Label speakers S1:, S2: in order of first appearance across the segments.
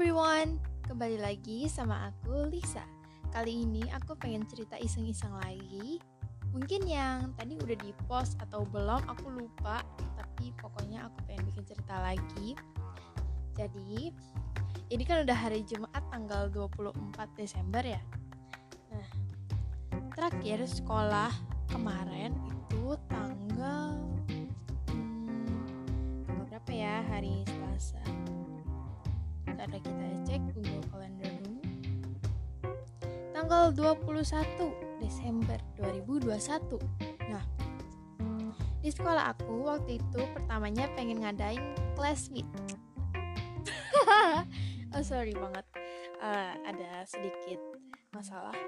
S1: everyone, kembali lagi sama aku Lisa. Kali ini aku pengen cerita iseng-iseng lagi. Mungkin yang tadi udah di post atau belum, aku lupa. Tapi pokoknya aku pengen bikin cerita lagi. Jadi, ini kan udah hari Jumat tanggal 24 Desember ya. Nah, terakhir sekolah kemarin itu tanggal hmm, berapa ya hari Selasa ada kita cek Google Calendar dulu. Tanggal 21 Desember 2021 nah di sekolah aku waktu itu pertamanya pengen ngadain class meet. Oh sorry banget. Uh, ada sedikit masalah.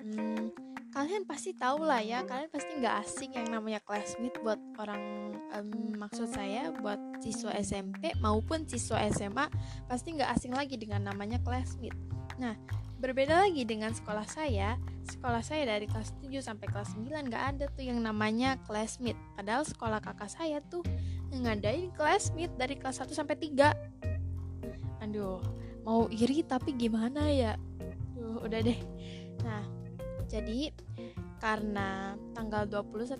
S1: Hmm, kalian pasti tahu lah ya kalian pasti nggak asing yang namanya classmate buat orang um, maksud saya buat siswa SMP maupun siswa SMA pasti nggak asing lagi dengan namanya classmate. Nah berbeda lagi dengan sekolah saya. Sekolah saya dari kelas 7 sampai kelas 9 nggak ada tuh yang namanya classmate. Padahal sekolah kakak saya tuh ngadain classmate dari kelas 1 sampai 3 aduh mau iri tapi gimana ya? Duh, udah deh. Nah jadi karena tanggal 20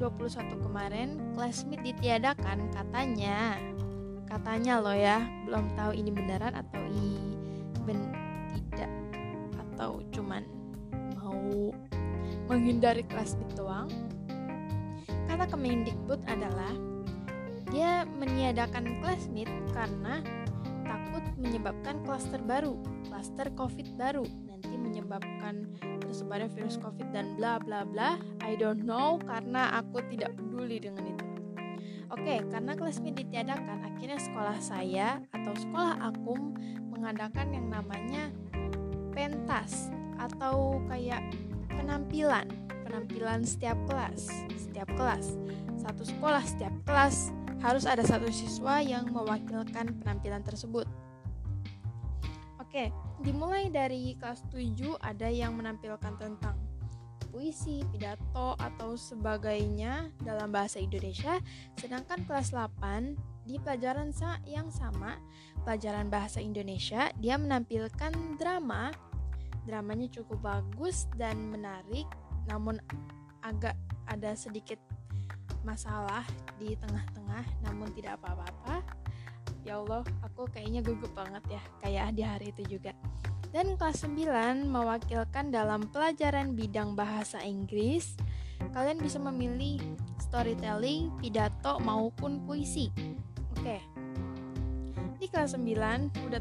S1: 21 kemarin class meet ditiadakan katanya. Katanya loh ya belum tahu ini beneran atau i ben tidak. Atau cuman mau menghindari kelas meet doang. Kata Kemendikbud adalah dia meniadakan class meet karena takut menyebabkan klaster baru, klaster COVID baru. Menyebabkan tersebarnya virus COVID dan bla bla bla. I don't know karena aku tidak peduli dengan itu. Oke, karena kelas meet ditiadakan, akhirnya sekolah saya atau sekolah akum mengadakan yang namanya pentas atau kayak penampilan, penampilan setiap kelas, setiap kelas. Satu sekolah setiap kelas harus ada satu siswa yang mewakilkan penampilan tersebut. Oke, dimulai dari kelas 7 ada yang menampilkan tentang puisi, pidato, atau sebagainya dalam bahasa Indonesia, sedangkan kelas 8 di pelajaran yang sama, pelajaran bahasa Indonesia, dia menampilkan drama. Dramanya cukup bagus dan menarik, namun agak ada sedikit masalah di tengah-tengah, namun tidak apa-apa ya Allah aku kayaknya gugup banget ya kayak di hari itu juga. Dan kelas 9 mewakilkan dalam pelajaran bidang bahasa Inggris. Kalian bisa memilih storytelling, pidato maupun puisi. Oke. Di kelas 9 udah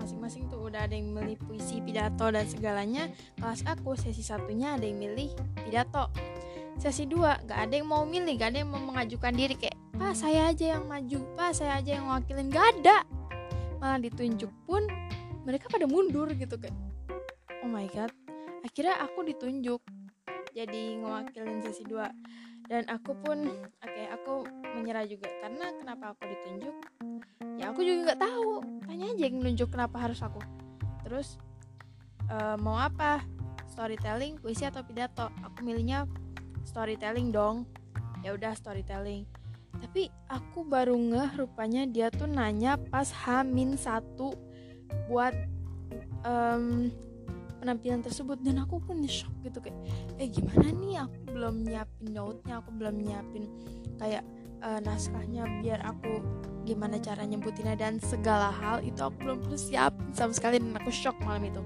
S1: masing-masing tuh udah ada yang milih puisi, pidato dan segalanya. Kelas aku sesi satunya ada yang milih pidato sesi 2 gak ada yang mau milih, gak ada yang mau mengajukan diri. Kayak pak saya aja yang maju pak saya aja yang wakilin gak ada. Malah ditunjuk pun mereka pada mundur gitu kayak oh my god. Akhirnya aku ditunjuk jadi ngewakilin sesi 2 dan aku pun oke okay, aku menyerah juga. Karena kenapa aku ditunjuk? Ya aku juga nggak tahu. Tanya aja yang nunjuk kenapa harus aku. Terus uh, mau apa? Storytelling puisi atau pidato? Aku milihnya storytelling dong. Ya udah storytelling. Tapi aku baru ngeh rupanya dia tuh nanya pas Hamin satu buat um, penampilan tersebut. Dan aku pun shock gitu kayak eh gimana nih? Aku belum nyiapin note-nya aku belum nyiapin kayak uh, naskahnya biar aku gimana cara nyebutinnya dan segala hal itu aku belum siap sama sekali. Dan aku shock malam itu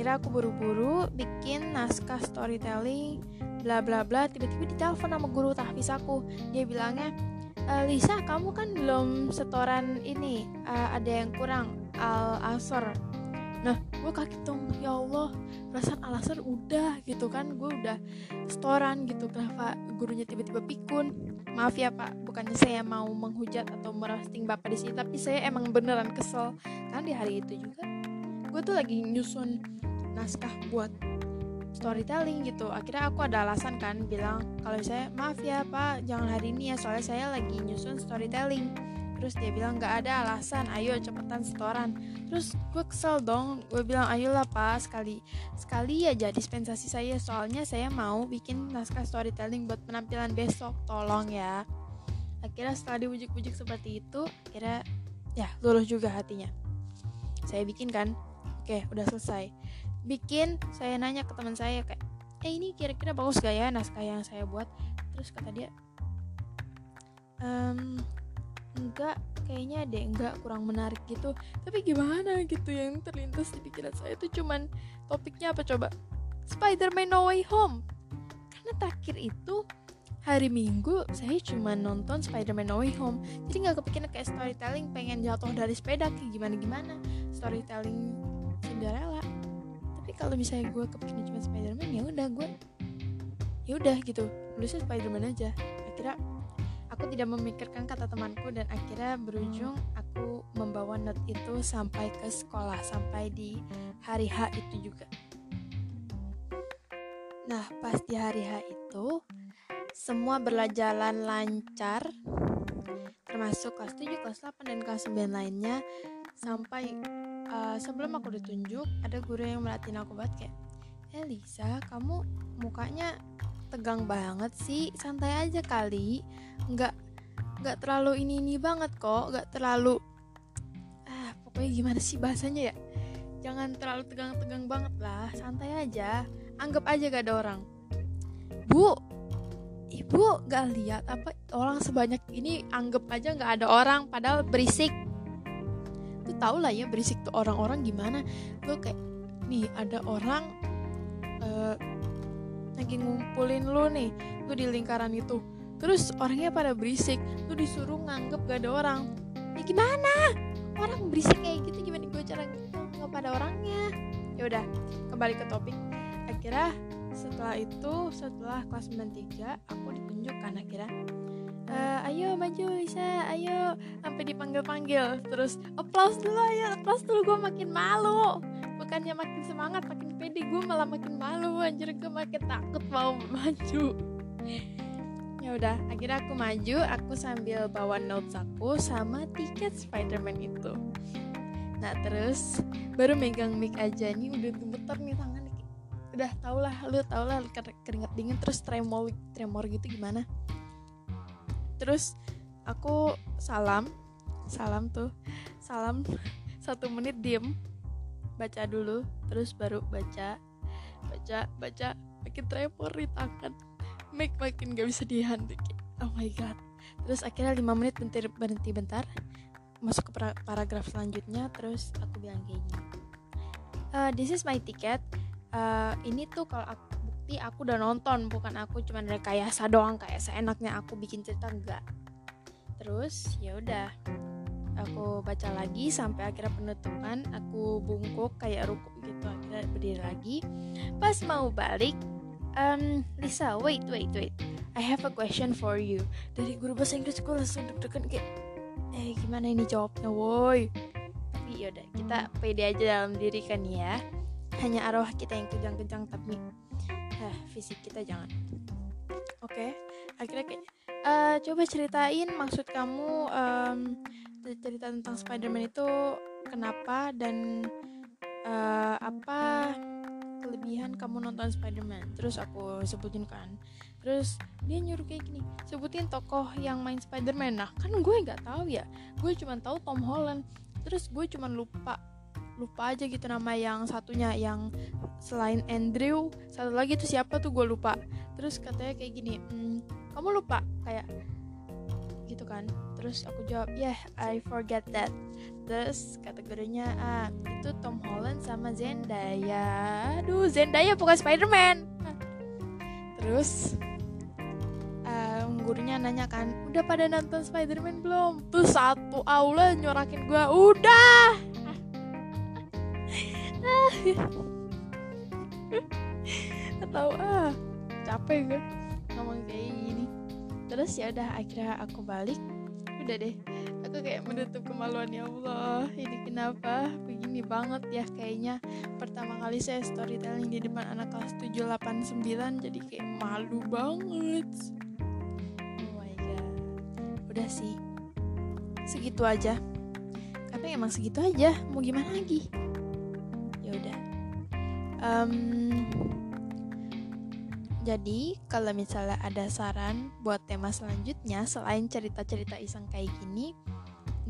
S1: akhirnya aku buru-buru bikin naskah storytelling bla bla bla tiba-tiba ditelepon sama guru tahfiz aku. Dia bilangnya e, Lisa kamu kan belum setoran ini uh, ada yang kurang al asr nah gue kaget dong ya Allah perasaan al asr udah gitu kan gue udah setoran gitu. Kenapa gurunya tiba-tiba pikun? Maaf ya pak bukannya saya mau menghujat atau merosting bapak di sini tapi saya emang beneran kesel. Kan di hari itu juga gue tuh lagi nyusun naskah buat storytelling gitu. Akhirnya aku ada alasan kan bilang kalau saya maaf ya pak jangan hari ini ya soalnya saya lagi nyusun storytelling. Terus dia bilang nggak ada alasan ayo cepetan setoran. Terus gue kesel dong gue bilang ayolah pak sekali sekali aja dispensasi saya soalnya saya mau bikin naskah storytelling buat penampilan besok tolong ya. Akhirnya setelah dibujuk-bujuk seperti itu akhirnya ya luluh juga hatinya. Saya bikin kan oke udah selesai bikin saya nanya ke teman saya kayak eh ini kira-kira bagus gak ya naskah yang saya buat? Terus kata dia ehm, enggak kayaknya deh enggak kurang menarik gitu. Tapi gimana gitu yang terlintas di pikiran saya itu cuman topiknya apa coba? Spider-Man No Way Home. Karena terakhir itu hari Minggu saya cuma nonton Spider-Man No Way Home. Jadi nggak kepikiran kayak storytelling pengen jatuh dari sepeda kayak gimana gimana storytelling Cinderella kalau misalnya gue kepikiran cuma Spider-Man ya udah gue ya udah gitu. Tulisnya Spider-Man aja. Akhirnya aku tidak memikirkan kata temanku dan akhirnya berujung aku membawa note itu sampai ke sekolah sampai di hari H itu juga. Nah pas di hari H itu semua berjalan lancar termasuk kelas 7, kelas 8, dan kelas 9 lainnya sampai uh, sebelum aku ditunjuk ada guru yang merhatiin aku banget kayak eh Lisa kamu mukanya tegang banget sih santai aja kali. Nggak nggak terlalu ini ini banget kok nggak terlalu ah pokoknya gimana sih bahasanya ya? Jangan terlalu tegang-tegang banget lah santai aja. Anggap aja gak ada orang. Bu ibu gak lihat apa orang sebanyak ini anggap aja gak ada orang padahal berisik tuh tau lah ya berisik tuh orang-orang gimana. Gue kayak nih ada orang uh, lagi ngumpulin lu nih lu di lingkaran itu. Terus orangnya pada berisik lu disuruh nganggep gak ada orang. Ya gimana? Orang berisik kayak gitu gimana gue cara nggak pada orangnya? Ya udah kembali ke topik. Akhirnya setelah itu setelah kelas 93 aku ditunjukkan akhirnya uh, ayo maju Lisa ayo. Sampai dipanggil panggil terus applause dulu ayo applause dulu gue makin malu. Bukannya makin semangat makin pede gue malah makin malu. Anjir gue makin takut mau maju. Ya udah akhirnya aku maju aku sambil bawa notes aku sama tiket Spiderman itu. Nah terus baru megang mic aja nih udah gemeter nih tangan udah tau lah lu tau lah keringet dingin terus tremor tremor gitu gimana terus aku salam salam tuh salam satu menit diem baca dulu terus baru baca baca baca makin tremor di tangan makin gak bisa dihenti oh my god. Terus akhirnya lima menit berhenti berhenti bentar masuk ke paragraf selanjutnya terus aku bilang kayak gini uh, this is my ticket uh, ini tuh kalau aku bukti aku udah nonton bukan aku cuma rekayasa doang kayak seenaknya aku bikin cerita enggak. Terus ya udah. Aku baca lagi sampai akhirnya penutupan aku bungkuk kayak ruku gitu akhirnya berdiri lagi. Pas mau balik um, Lisa wait wait wait. I have a question for you. Dari guru bahasa Inggris gue langsung deg-degan kayak eh gimana ini jawabnya woi? Tapi yaudah kita pede aja dalam diri kan ya. Hanya arwah kita yang kejang-kejang tapi eh, fisik kita jangan. Oke okay. akhirnya kayak uh, coba ceritain maksud kamu um, cerita tentang Spider-Man itu kenapa dan uh, apa kelebihan kamu nonton Spider-Man? Terus aku sebutin kan. Terus dia nyuruh kayak gini sebutin tokoh yang main Spider-Man. Nah kan gue nggak tahu ya. Gue cuma tahu Tom Holland. Terus gue cuma lupa lupa aja gitu nama yang satunya yang selain Andrew satu lagi tuh siapa tuh gue lupa. Terus katanya kayak gini mmm, kamu lupa? Kayak gitu kan. Terus aku jawab yeah I forget that. Terus kategorinya ah itu Tom Holland sama Zendaya. Aduh Zendaya bukan Spiderman. Terus um, gurunya nanya kan udah pada nonton Spiderman belum? Tuh satu aula nyorakin gue udah atau ah capek gue ngomong kayak gini. Terus ya udah akhirnya aku balik. Udah deh aku kayak menutup kemaluan ya Allah. Ini kenapa? Begini banget ya kayaknya. Pertama kali saya storytelling di depan anak kelas 7, 8, 9 jadi kayak malu banget. Oh my god. Udah sih segitu aja. Karena emang segitu aja. Mau gimana lagi um, jadi kalau misalnya ada saran buat tema selanjutnya selain cerita-cerita iseng kayak gini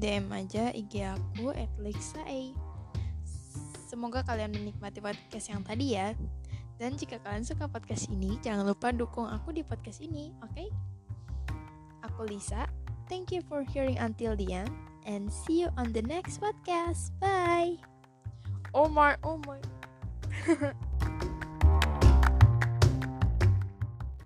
S1: DM aja IG aku @lexae. Semoga kalian menikmati podcast yang tadi ya. Dan jika kalian suka podcast ini, jangan lupa dukung aku di podcast ini, oke? Okay? Aku Lisa. Thank you for hearing until the end and see you on the next podcast. Bye. Oh my, oh my.